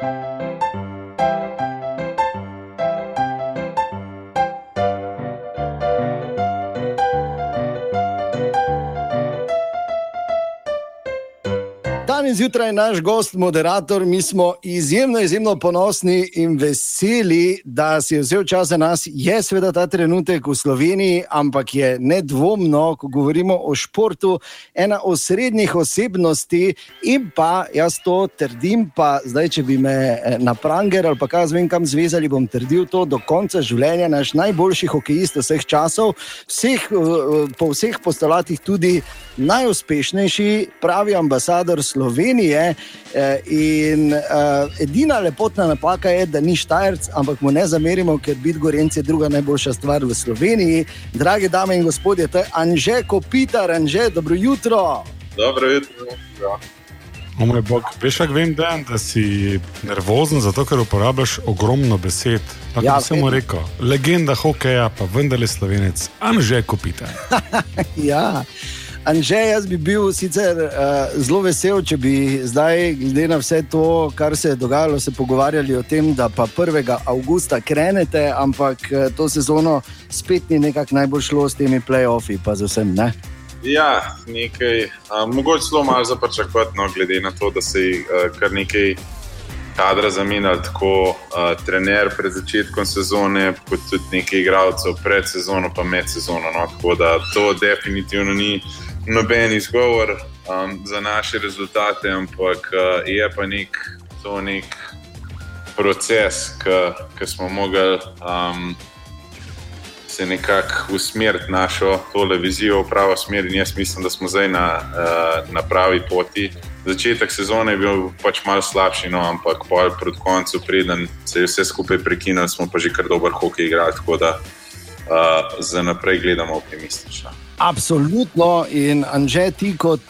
Thank you. Danes zjutraj je naš gost, moderator. Mi smo izjemno, izjemno ponosni in veseli, da si vzel čas za nas. Je seveda ta trenutek v Sloveniji, ampak je nedvomno, ko govorimo o športu, ena od srednjih osebnosti. In pa jaz to trdim, pa zdaj, če bi me eh, na pranger ali pa kaj zvem kam zvezali, bom trdil to do konca življenja. Naš najboljši hokejist vseh časov, vseh, eh, po vseh postolatih tudi najuspešnejši, pravi ambasador Slovenije. Eh, in uh, edina lepotna napaka je, da ni Štajerc, ampak mu ne zamerimo, ker biti Gorenc je druga najboljša stvar v Sloveniji. Drage dame in gospodje, to je Anže Kopitar, Anže, dobro jutro. Dobro jutro. Ja. O moj bog, veš, kako vem, Dan, da si nervozen, zato ker uporabljaš ogromno besed. Tako ja, sem mu rekel, legenda hokeja, pa vendarle slovenec, Anže Kopitar. ja. Anže, jaz bi bil sicer uh, zelo vesel, če bi zdaj, glede na vse to, kar se je dogajalo, se pogovarjali o tem, da pa 1. avgusta krenete, ampak uh, to sezono spet ni nekako najbolj šlo s temi playoffi, pa z vsem. Ne? Ja, nekaj, uh, mogoče zelo malo zaprčakovati, no, glede na to, da se je uh, kar nekaj kadra zamenjal, tako uh, trener pred začetkom sezone, kot tudi nekaj igralcev pred sezono, pa med sezono. No, tako da to definitivno ni noben izgovor um, za naše rezultate, ampak uh, je pa nek, to nek proces, ki smo mogli um, se nekako usmeriti našo televizijo v pravo smer. In jaz mislim, da smo zdaj na, uh, na pravi poti. Začetek sezone je bil pač malo slabši, no, ampak proti koncu, preden se je vse skupaj prekinilo, smo pa že kar dober hokej igrali. Tako da uh, za naprej gledamo optimistično. Absolutno. In Anže, ti kot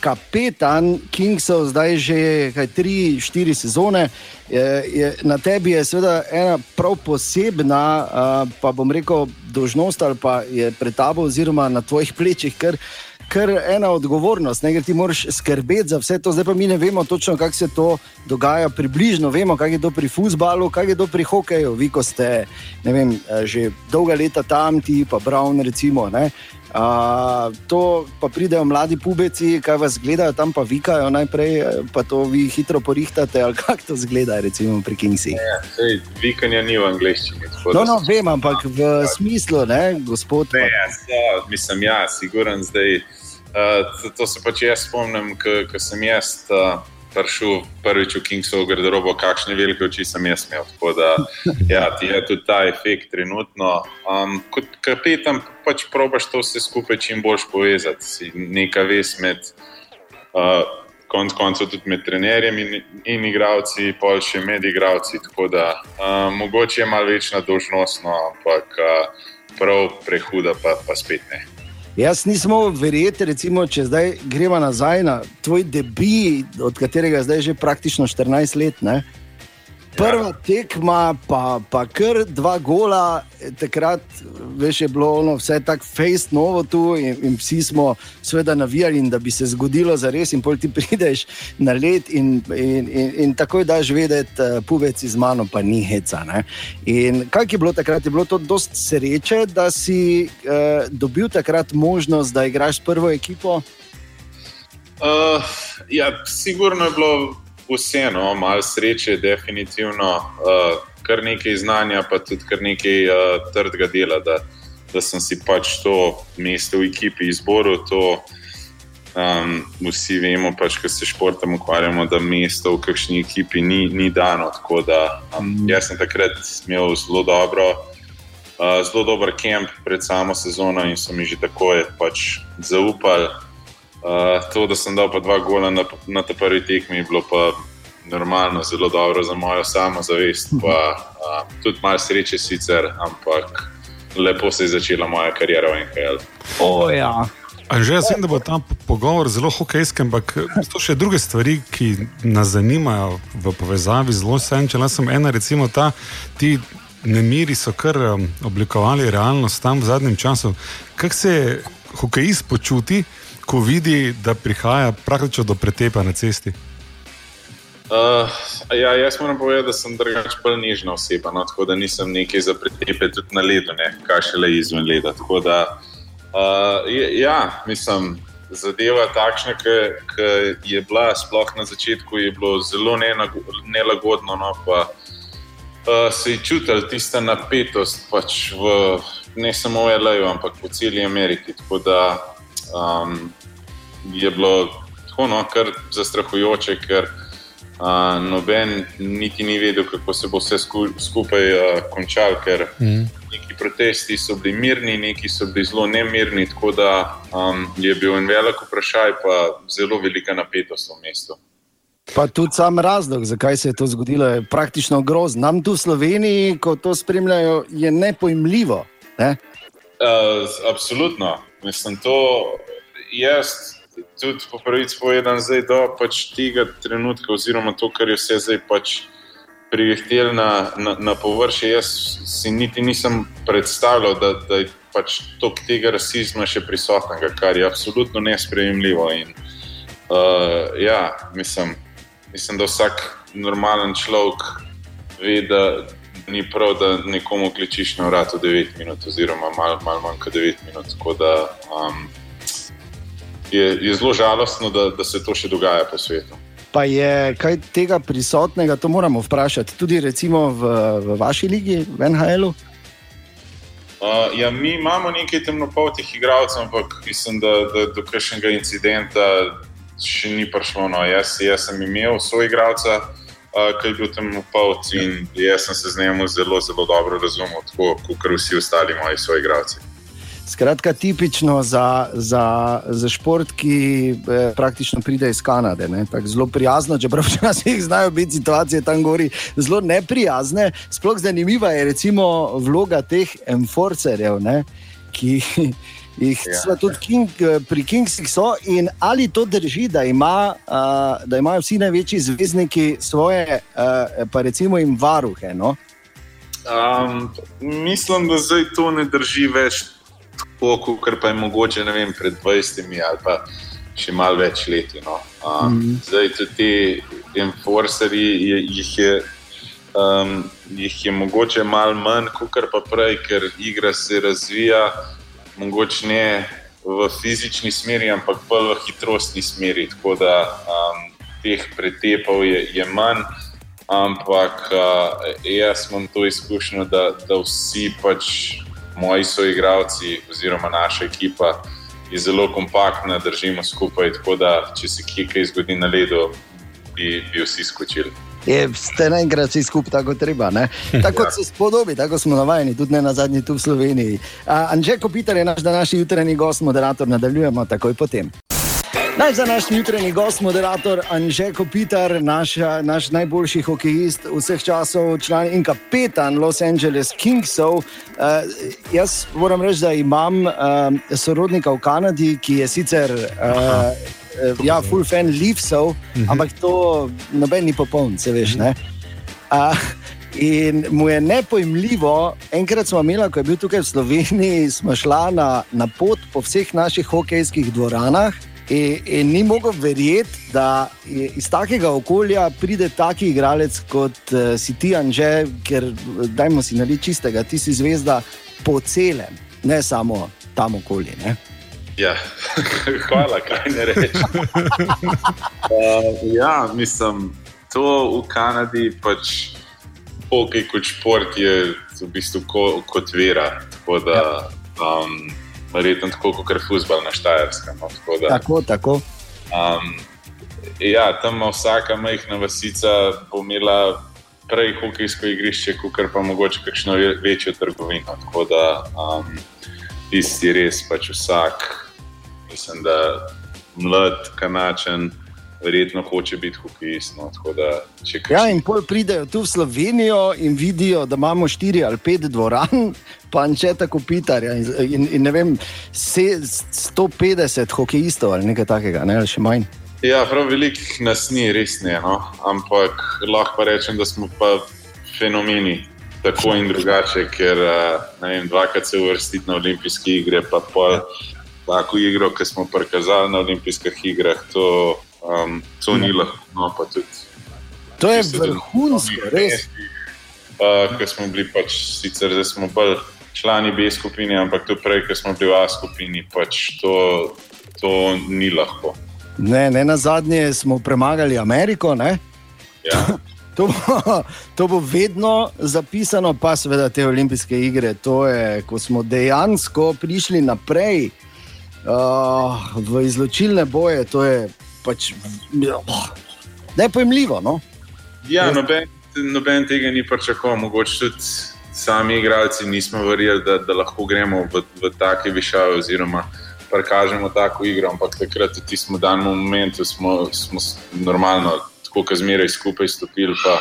kapetan Kingsov, zdaj že kaj, tri, štiri sezone, je, je, na tebi je seveda ena prav posebna, uh, pa bom rekel, dožnost ali pa je pred tabo, oziroma na tvojih plečih. Ker, Ker ena odgovornost, ne, ti moraš skrbeti za vse to. Zdaj pa mi ne vemo točno, kako se to dogaja, približno vemo, kako je to pri futbalu, kako je to pri hokeju. Vi, ko ste vem, že dolga leta tam, ti pa Brown, recimo. Ne, Uh, to pa pridejo mladi pubeci, kaj vas gledajo, tam pa vikajo najprej, pa to vi hitro porihtate, ali kako to zgleda, recimo pri Kingsi. Vikanje ni v angleščini. No, no, vem, ampak v smislu, ne, gospod. Ne, jaz, ja, mislim, ja, siguren zdaj. Uh, to se pač jaz spomnim, ko sem jaz. Uh, prišel prvič v Kingsovo garderobo, kakšne velike oči sem jaz imel. Tako da ja, je tudi ta efekt trenutno. Um, kot kapetan pač probaš to vse skupaj čim bolj povezati. Si neka vez med, uh, konc koncev tudi med trenerjem in, in igravci, pol še med igravci. Tako da uh, mogoče je malo večna dožnost, no, ampak uh, prav prehuda pa, pa spet ne. Jaz nisem mogel verjeti, recimo, če zdaj gremo nazaj na tvoj debi, od katerega je zdaj že praktično 14 let. Ne? Prva tekma, pa, pa kar dva gola, takrat veš, je bilo ono, vse tako fejst novo tu in, in vsi smo seveda navijali, da bi se zgodilo za res in pol ti prideš na let in, in, in, in takoj daš vedeti, uh, puvec iz mano pa ni heca. Ne? In kaj je bilo takrat? Je bilo to dost sreče, da si uh, dobil takrat možnost, da igraš s prvo ekipo? Uh, ja, sigurno je bilo vseeno, malo sreče, definitivno, uh, kar nekaj znanja, pa tudi kar nekaj uh, trdega dela, da, da sem si pač to mesto v ekipi izboril. To, um, vsi vemo, pač, ko se športom ukvarjamo, da mesto v kakšni ekipi ni, ni dano. Tako da um, jaz sem takrat imel zelo dobro. Uh, zelo dober kamp pred samo sezono, in so mi že takoj pač zaupali, Uh, to, da sem dal pa dva gola na, na tej prvi tekmi, je bilo pa normalno, zelo dobro za mojo samozavest. Pa, uh, tudi malo sreče sicer, ampak lepo se je začela moja karijera v NHL. Oh, ja. Že jaz vem, da bo ta pogovor zelo hokejski, ampak so še druge stvari, ki nas zanimajo v povezavi z Los Angelesom. Ena, recimo, ta, ti nemiri so kar um, oblikovali realnost tam v zadnjem času. Kako se hokejist počuti? Ko vidi, da prihaja praktično do pretepa na cesti? Uh, ja, jaz moram povedati, da sem drugačen, bolj nežna oseba, no, tako da nisem nekaj za pretepe tudi na ledu, ne, kaj še le izven leda. Tako da, uh, ja, mislim, zadeva takšna, ki je bila sploh na začetku, je bilo zelo nelagodno. No, pa, uh, se je čutil tista napetost, pač v, ne samo v L.A., ampak po celi Ameriki. Tako da um, je bilo tako, no, kar zastrahujoče, ker noben niti ni vedel, kako se bo vse skupaj uh, končalo, ker mm. neki protesti so bili mirni, neki so bili zelo nemirni, tako da um, je bil en velik vprašaj, pa zelo velika napetost v mestu. Pa tudi sam razlog, zakaj se je to zgodilo, je praktično grozno. Nam tu v Sloveniji, ko to spremljajo, je nepojmljivo. Ne? Uh, absolutno. Mislim, to jaz tudi po pravici povedan, zdaj do pač tega trenutka, oziroma to, kar je vse zdaj pač prihtel na, na, na površje. Jaz si niti nisem predstavljal, da, da je pač tok tega rasizma še prisotnega, kar je absolutno nesprejemljivo. In, uh, ja, mislim, mislim, da vsak normalen človek ve, da. Ni prav, da nekomu kličiš na vratu 9 minut, oziroma malo mal manj kot 9 minut. Tako da um, je, je zelo žalostno, da, da se to še dogaja po svetu. Pa je kaj tega prisotnega, to moramo vprašati, tudi recimo v, v vaši ligi, v NHL-u? Uh, ja, mi imamo nekaj temnopoltih igralcev, ampak mislim, da, da do kakšnega incidenta še ni prišlo. No. Jaz, jaz sem imel svoj igralca, uh, ki je bil temnopolt in jaz sem se z njim zelo, zelo dobro razumel, tako kot vsi ostali moji svoji igralci. Skratka, tipično za, za, za šport, ki eh, praktično pride iz Kanade. Zelo prijazno, čeprav včasih znajo biti situacije tam gori zelo neprijazne. Sploh zanimiva je recimo vloga teh enforcerjev, ki jih ja. tudi King, pri Kingsih so. In ali to drži, da, ima, uh, da imajo vsi največji zvezdniki svoje, uh, pa recimo jim varuhe? No? Um, mislim, da zdaj to ne drži več tako, kot pa je mogoče vem, pred 20 ali pa še malo več leti. No. Um, mm -hmm. Zdaj, tudi ti enforcerji, jih je, um, jih je mogoče malo manj, kot pa prej, ker igra se razvija, mogoče ne v fizični smeri, ampak pa v hitrostni smeri. Tako da um, teh pretepov je, je manj. Ampak uh, jaz imam to izkušnjo, da, da vsi pač moji soigravci oziroma naša ekipa je zelo kompaktna, držimo skupaj. Tako da, če se kje kaj zgodi na ledu, bi, bi vsi skočili. Je, ste naenkrat vsi skupaj tako treba. Ne? Tako ja. se spodobi, tako smo navajeni, tudi ne na zadnji tu v Sloveniji. Anžek Kopitar je naš današnji jutranji gost, moderator. Nadaljujemo takoj potem. Naj za naš jutranji gost, moderator Anžek Kopitar, naš, naš najboljši hokejist vseh časov, član in kapetan Los Angeles Kingsov. Uh, jaz moram reči, da imam uh, sorodnika v Kanadi, ki je sicer uh, ja, full fan Leafsov, uh mhm. -huh. ampak to noben ni popoln, se veš. Uh, In mu je nepojmljivo, enkrat smo imeli, ko je bil tukaj v Sloveniji, smo šli na, na pot po vseh naših hokejskih dvoranah. In, in ni mogel verjeti, da iz takega okolja pride taki igralec kot uh, si ti, Anže, ker dajmo si narediti čistega, ti si zvezda po celem, ne samo tam okolje. Ne? Ja, hvala, kaj ne rečem. uh, ja, mislim, to v Kanadi pač. Hokej kot šport je v bistvu ko, kot vera. Tako da, ja. um, verjetno tako kot je futbol na Štajerskem. No? Tako, da, tako. tako. Um, ja, tam ima vsaka majhna vasica imela prej hokejsko igrišče, kot pa mogoče kakšno večjo trgovino. Tako da um, tisti res pač vsak, mislim, da mlad, kanačen verjetno hoče biti hokejist. No, ja, in pol pridejo tu v Slovenijo in vidijo, da imamo štiri ali pet dvoran, pa če tako pitarja. In, in, in ne vem, se, 150 hokejistov ali nekaj takega, ne, ali še manj. Ja, prav velikih nas ni, res ne. No? Ampak lahko pa rečem, da smo pa fenomeni. Tako in drugače, ker vem, dvakrat se uvrstiti na olimpijske igre, pa pa tako igro, ki smo prikazali na olimpijskih igrah, to Um, to ni lahko, no, tudi To je vrhunsko, res. Uh, ker smo bili pač sicer, da smo bolj člani B skupine, ampak to prej, ker smo bili v A skupini, pač to, to ni lahko. Ne, ne na zadnje smo premagali Ameriko. Ja. To bo, to bo vedno zapisano, pa seveda te olimpijske igre. To je, ko smo dejansko prišli naprej uh, v izločilne boje, to je pač oh, nepojemljivo. No? Ja, noben, noben tega ni pričakoval, mogoče tudi sami igralci nismo verjeli, da, da lahko gremo v, v take višave oziroma prikažemo tako igro, ampak takrat v tistem danem momentu smo, smo normalno tako kot zmeraj skupaj stopili, pa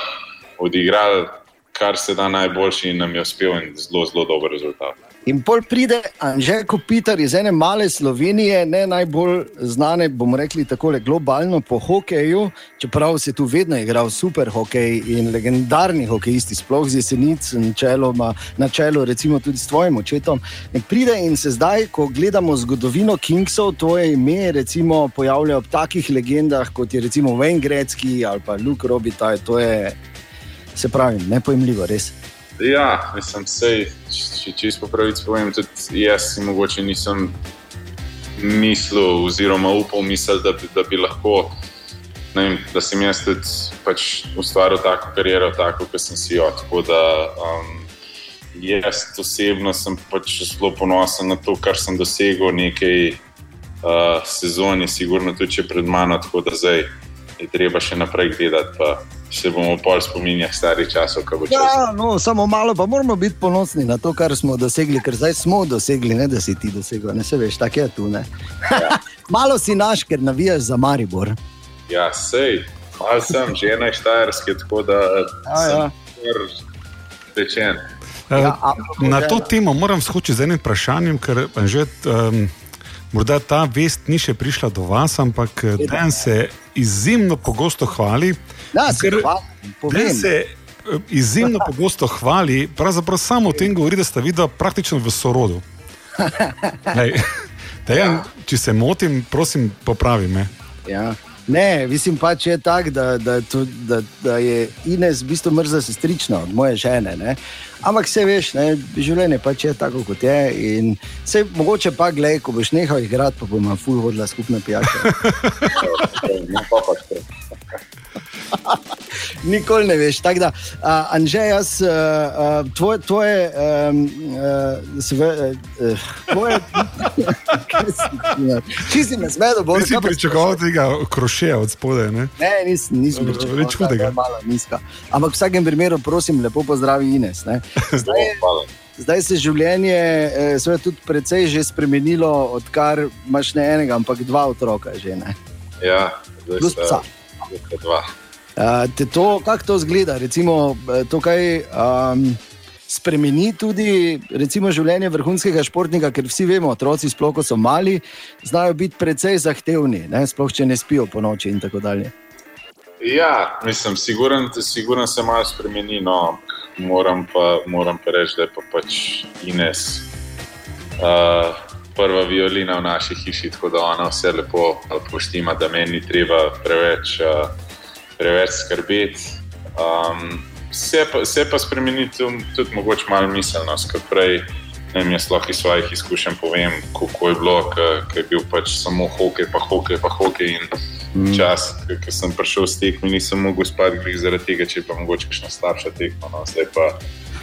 odigrali, kar se da najboljši in nam je uspel in zelo, zelo dober rezultat. In pol pride Anžel Kopitar iz ene male Slovenije, ne najbolj znane, bomo rekli tako globalno po hokeju, čeprav se tu vedno igral super hokej in legendarni hokejisti, sploh z jesenic, načeloma, na čelu, recimo tudi s tvojim očetom. In pride in se zdaj, ko gledamo zgodovino Kingsov, tvoje ime recimo pojavlja ob takih legendah, kot je recimo Wayne Gretzky ali pa Luke Robitaille, to je, se pravi, nepojemljivo, res. Ja, mislim, sej, če čisto pravico povem, tudi jaz si mogoče nisem mislil, oziroma upal misliti, da, da bi lahko, vem, da sem jaz tudi pač ustvaril tako kariero, tako kot sem si jo. Tako da um, jaz osebno sem pač zelo ponosen na to, kar sem dosegel nekaj uh, sezon, je sigurno tudi pred mano, tako da zdaj je treba še naprej gledati se bomo pol spominjali starih časov. Ja, no, samo malo pa moramo biti ponosni na to, kar smo dosegli, ker zdaj smo dosegli, ne da si ti dosegel. Ne se veš, tako je tu. Ja. malo si naš, ker navijaš za Maribor. Ja, sej, malo sem že enaj štajerski, tako da ja, ja. rečen. Ja, na to temo moram skočiti z enim vprašanjem, ker že. Um, Morda ta vest ni še prišla do vas, ampak Dan se izjemno pogosto hvali, Da, se hvali. Se eh, izjemno pogosto hvali, pravzaprav samo o tem govori, da sta videla praktično v sorodu. Lej, dejan, če se motim, prosim, popravi me. Ja. Ne, mislim pa, če je tako, da, da, da, da je Ines v bistvu mrzla sestrična od moje žene. Ne? Ampak se veš, ne, življenje pač je tako, kot je. In se mogoče pa gledaj, ko boš nehal igrati, pa bomo ful hodila skupna pijača. Nikoli ne veš. Da, uh, Anže, jaz, uh, uh, tvoje, tvoje, um, uh, sve, uh, tvoje, če si me zmedel, bo ti pričakoval tega krošeja od spodaj. Ne, ne nisem, nisem pričakoval. Nič hudega. Ampak v vsakem primeru, prosim, lepo pozdravi Ines. Zdaj, zdaj se življenje je tudi precej že spremenilo, odkar imaš ne enega, ampak dva otroka. Že, ja, zdaj sta, dva. To, kako to zgleda, recimo, eh, to, kaj um, spremeni tudi recimo, življenje vrhunskega športnika, ker vsi vemo, otroci, sploh ko so mali, znajo biti precej zahtevni, ne? sploh če ne spijo po noči in tako dalje. Ja, mislim, siguren, siguren se malo spremeni, no, moram pa, moram pa reči, da je pa pač Ines. Uh, Prva violina v naši hiši, tako da ona vse lepo poštima, da meni ni treba preveč uh, preveč skrbeti. Um, se, pa, se pa spremeni tudi, tudi mogoče malo miselnost, kot prej. Ne, jaz lahko iz svojih izkušenj povem, kako je bilo, ker je bil pač samo hokej, pa hokej, pa hokej. In mm. čas, ki sem prišel s tekmi, nisem mogel spati zaradi tega, če pa mogoče še slabša tekma. No. Zdaj pa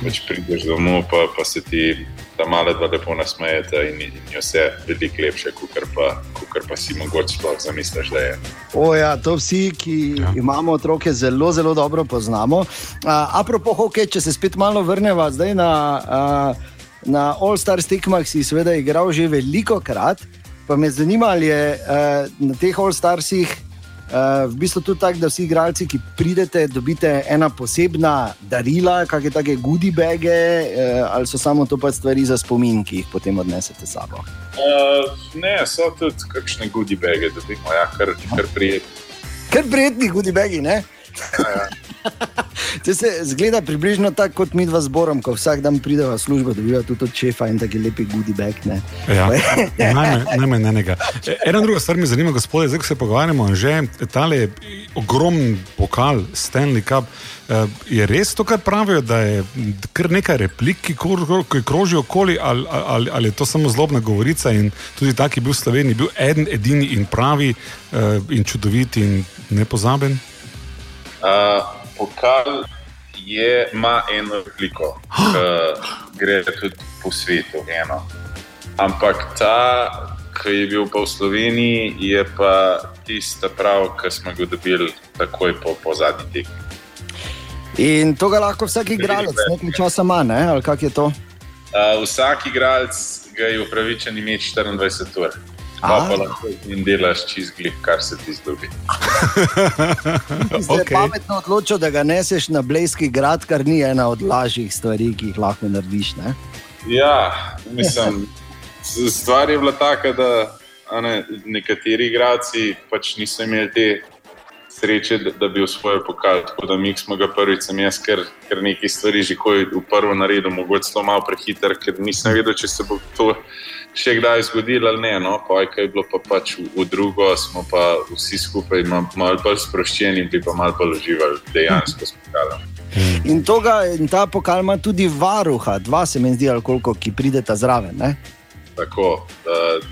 več prideš domov, pa, pa se ti ta male dva lepo nasmejete in, in je vse veliko lepše, kot pa, pa si mogoče sploh zamisliš, da je. O, ja, to vsi, ki ja. imamo otroke, zelo, zelo dobro poznamo. Uh, apropo hokej, če se spet malo vrnemo zdaj na. Uh, Na All-Star tekmah si seveda igral že veliko krat, pa me zanima, ali je uh, na teh All-Starsih Uh, v bistvu tudi tako, da vsi igralci, ki pridete, dobite ena posebna darila, kakšne take goodie bage, uh, ali so samo to pač stvari za spomin, ki jih potem odnesete s sabo. Uh, ne, so tudi kakšne goodie bage, da bi jih ja, kar, kar prijetni. Kar prijetni goodie bagi, ne? Ja, ja. To se zgleda približno tako, kot mi dva zborom, ko vsak dan prideva v službo, dobiva tudi od šefa in tako lepi goodie bag. Ne? Ja, najmanj enega. E, ena druga stvar me zanima, gospodje, zdaj ko se pogovarjamo, že tale ogromen pokal Stanley Cup. E, je res to, kar pravijo, da je kar nekaj replik, ki, ki krožijo okoli, ali, ali, ali je to samo zlobna govorica in tudi tak je bil v Sloveniji, bil eden, edini in pravi e, in čudovit in nepozaben? Uh pokal je, ima eno repliko, ki gre tudi po svetu. Eno. Ampak ta, ki je bil pa v Sloveniji, je pa tista prav, ki smo ga dobili takoj po, po zadnji tekmi. In to ga lahko vsak igralec nekaj časa ima, ne? ali kako je to? Uh, vsak igralec ga je upravičen imeti 24 ur. Pa, pa lahko in delaš čez glib, kar se ti zgodi. Zdaj je okay. pametno odločil, da ga neseš na Blejski grad, kar ni ena od lažjih stvari, ki jih lahko narediš. Ne? Ja, mislim, stvar je bila taka, da ne, nekateri igrači pač niso imeli te sreče, da, da bi usvojili pokal. Tako da mi smo ga prvič, sem jaz, ker, ker nekaj stvari že v prvo naredil, mogoče zelo malo prehiter, ker nisem vedel, če se bo to še kdaj zgodilo ali ne. No? Kaj je bilo pa pač v, v drugo, smo pa vsi skupaj malo bolj sproščeni in pa malo bolj uživali dejansko s pokalom. In, toga, in ta pokal ima tudi varuha, dva se mi zdi, ali koliko ki prideta zraven. Ne? Tako,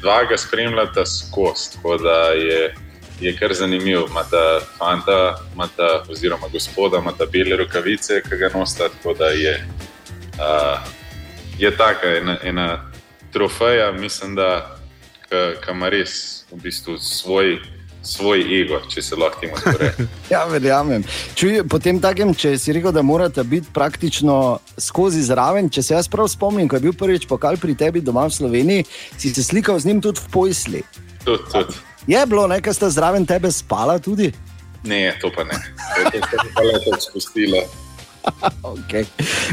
dva ga spremljata skozi, tako da je, je kar zanimivo. Imata fanta, imata, oziroma gospoda, ima bele rokavice, ki ga nosita. Tako da je, uh, je taka ena, ena trofeja, mislim, da ima res v bistvu svoj. Svoj ego, če se lahko temu reče. ja, verjamem. Čuj, potem takem, če si rekel, da morate biti praktično skozi zraven. Če se jaz prav spomnim, ko je bil prvič pokal pri tebi doma v Sloveniji, si se slikal z njim tudi v Pojsli. Tud, tud. Je bilo nekaj, sta zraven tebe spala tudi? Ne, to pa ne. To pa je lepo spustila. okay.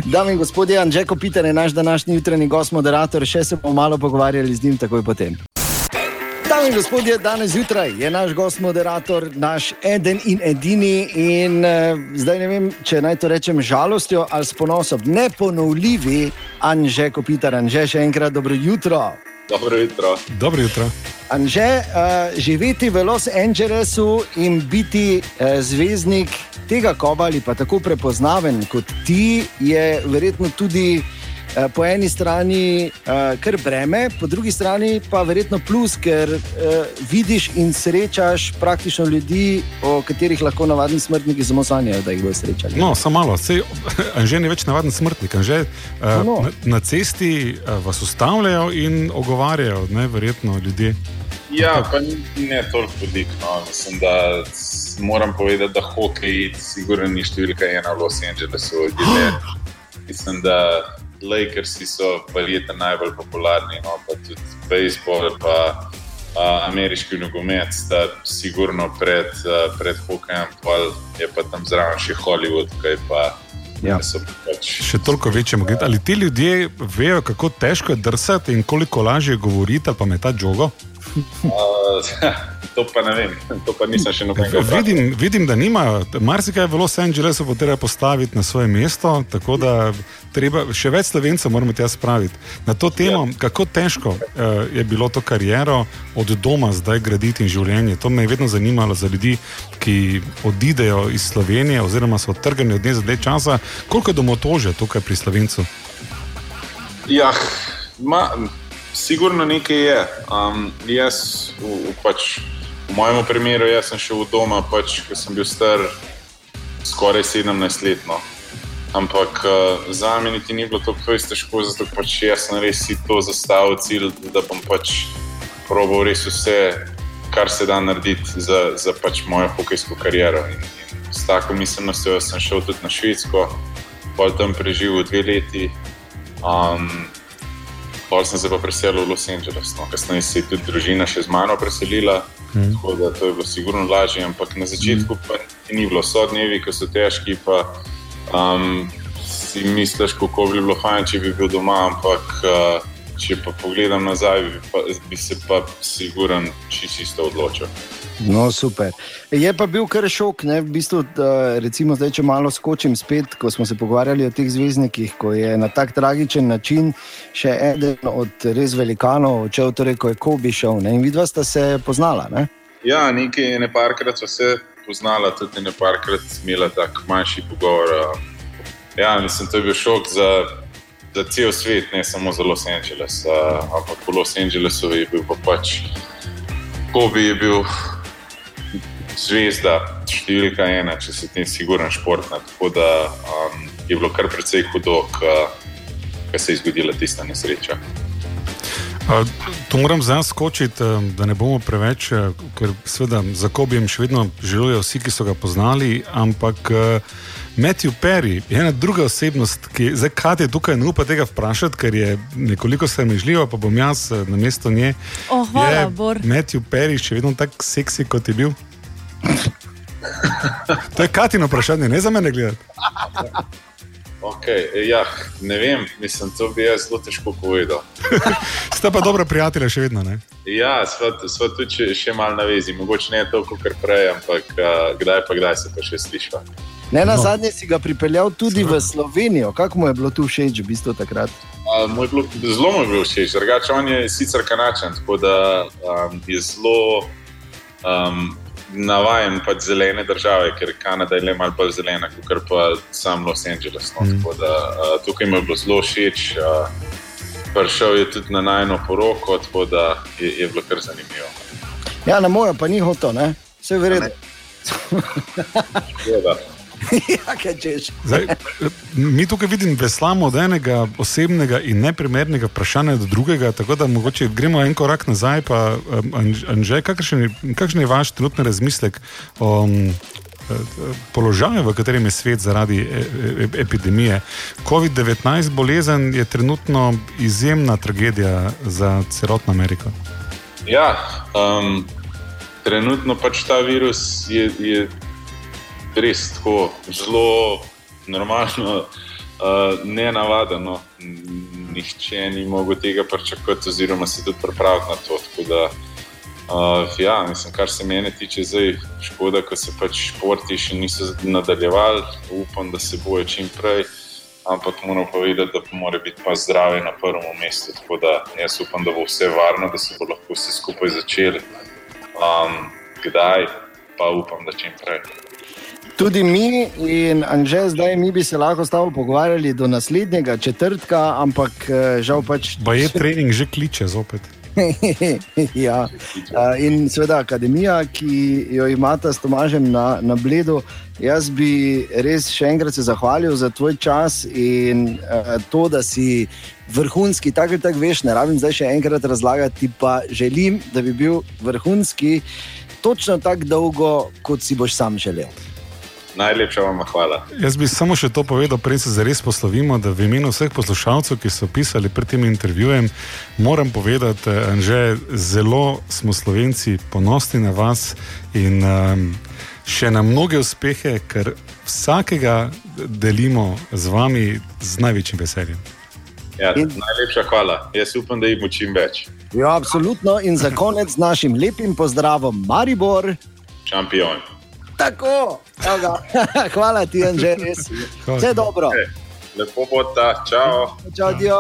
Dame in gospodje, Anžek Peter je naš današnji jutranji gost, moderator, še se bomo malo pogovarjali z njim takoj potem. Dame in gospodje, danes zjutraj je naš gost, moderator, naš eden in edini. In uh, zdaj ne vem, če naj to rečem žalostjo ali s ponosom, neponovljivi Anžek Peter, Anže, še enkrat dobro jutro. Dobro jutro. Dobro jutro. Anže, uh, živeti v Los Angelesu in biti uh, zvezdnik tega koba ali pa tako prepoznaven kot ti, je verjetno tudi po eni strani uh, kar breme, po drugi strani pa verjetno plus, ker uh, vidiš in srečaš praktično ljudi, o katerih lahko navadni smrtniki samo sanjajo, da jih bodo srečali. No, samo malo, Sej, Anže ni več navaden smrtnik. Anže, uh, no. na, na cesti uh, vas ustavljajo in ogovarjajo, ne, verjetno ljudje. Ja, pa ni, ne toliko velik. No. Mislim, da moram povedati, da hokej, sigurno ni številka ena v Los Angelesu. Mislim, da Lakersi so verjetno najbolj popularni, no, pa tudi baseball, pa uh, ameriški nogomet, sta sigurno pred, uh, pred hokejem, pa je pa tam zraven še Hollywood, kaj pa. Ja. Pač... Še toliko večje mogoče. Ali ti ljudje vejo, kako težko je drsati in koliko lažje govoriti, pa me ta jogo? to pa ne vem, to pa nisem še nobenega. Vidim, vidim, da nima, marsikaj v Los Angelesu bo treba postaviti na svoje mesto, tako da treba, še več slovencev moramo tja spraviti. Na to temo, ja. kako težko uh, je bilo to kariero od doma zdaj graditi in življenje. To me je vedno zanimalo za ljudi, ki odidejo iz Slovenije oziroma so odtrgani od nje za dve časa. Koliko je domotože tukaj pri slovencu? Ja, ma, sigurno nekaj je. Um, jaz v, v pač. V mojem primeru, jaz sem šel v doma, pač, ko sem bil star skoraj 17 let. No. Ampak uh, za me niti ni bilo tako težko, zato pač jaz sem res si to zastavil cilj, da bom pač proval res vse, kar se da narediti za, za pač mojo hokejsko kariero. In, in s tako miselnostjo sem šel tudi na Švedsko, pa tam preživel dve leti. Um, Pol sem se pa preselil v Los Angeles, no. kasneje se je tudi družina še z mano preselila. Mm. Tako da to je bilo sigurno lažje, ampak na začetku mm. pa ni bilo, so dnevi, ki so težki. Pa, um, si misliš, kako bi bilo fajn, če bi bil doma, ampak uh, če pa pogledam nazaj, bi, pa, bi se pa sigurno čisto odločil. No, super. Je pa bil kar šok, ne? v bistvu, da, recimo, zdaj, če malo skočim spet, ko smo se pogovarjali o teh zvezdnikih, ko je na tak tragičen način še eden od res velikanov odšel, torej ko je Kobi šel ne? in vidva sta se poznala. Ne? Ja, nekaj, ne parkrat so se poznala, tudi ne parkrat imela tak manjši pogovor. Ja, mislim, to je bil šok za, za cel svet, ne samo za Los Angeles, ampak v Los Angelesu je bil pa pač. Kobi je bil zvezda, številka ena, če se ti siguren športna. Tako da um, je bilo kar precej hudo, ko se je zgodila tista nesreča. To moram zdaj skočiti, da ne bomo preveč, ker seveda za Kobijem še vedno želijo vsi, ki so ga poznali, ampak Matthew Perry je ena druga osebnost, ki zdaj Kati tukaj ne upa tega vprašati, ker je nekoliko sramežljiva, pa bom jaz na mesto nje. Oh, hvala, Bor. Matthew Perry še vedno tako seksi, kot je bil. To je Katino vprašanje, ne za mene gledati. Okay, ja, ne vem, mislim, to bi jaz zelo težko povedal. Ste pa dobra prijatelja, še vedno. Ne? Ja, smo tudi še, še malo na vezi, mogoče ne toliko, kot prej, ampak uh, kdaj pa kdaj se to še sliši. Ne, na no. zadnje si ga pripeljal tudi Sve. v Slovenijo. Kako mu je bilo tu všeč, v bistvu takrat? Uh, mu bilo, zelo mu je bilo všeč, drugače on je sicer kanačen, tako da um, je zelo. Um, navaden pač zelene države, ker Kanada je le malo bolj zelena, kot pa sam Los Angeles. No. Mm. Da, uh, tukaj mi je bilo zelo všeč. Uh, prišel je tudi na najno poroko, tako da je, je bilo kar zanimivo. Ja, na mojo pa ni hotel, vse verjetno. ja, Zdaj, mi tukaj vidimo veslamo od enega osebnega in neprimernega vprašanja do drugega, tako da mogoče gremo en korak nazaj. Pa, Anže, kakšen, kakšen je vaš trenutni razmislek o um, položaju, v katerem je svet zaradi e, e, epidemije? COVID-19 bolezen je trenutno izjemna tragedija za celotno Ameriko. Ja, um, trenutno pač ta virus je. je res tako zelo normalno, uh, ne navadno. Nihče ni mogel tega pričakovati, oziroma se tudi pripraviti na to. Da, uh, ja, mislim, kar se mene tiče, zdaj škoda, da se pač športi še niso nadaljevali. Upam, da se bojo čim prej. Ampak moramo povedati, da mora biti pa zdravje na prvem mestu. Tako da jaz upam, da bo vse varno, da se bo lahko vse skupaj začeli. Um, kdaj, pa upam, da čim prej. Tudi mi in Anže, zdaj mi bi se lahko s tabo pogovarjali do naslednjega četrtka, ampak eh, žal pač. Pa je trening že kliče zopet. ja. In seveda akademija, ki jo imata s Tomažem na, na Bledu. Jaz bi res še enkrat se zahvalil za tvoj čas in uh, to, da si vrhunski, tako da veš, ne rabim zdaj še enkrat razlagati, pa želim, da bi bil vrhunski točno tako dolgo, kot si boš sam želel. Najlepša vam hvala. Jaz bi samo še to povedal, prej se zares poslovimo, da v imenu vseh poslušalcev, ki so pisali pred tem intervjujem, moram povedati, da zelo smo slovenci ponosni na vas in um, še na mnoge uspehe, ker vsakega delimo z vami z največjim veseljem. Ja, in... Najlepša hvala. Jaz upam, da jih bo čim več. Ja, absolutno. In za konec z našim lepim pozdravom, Maribor. Šampion. Tako, hvala ti, Anže, res. Vse dobro. Lepo bo ta, čau. Čau, dio.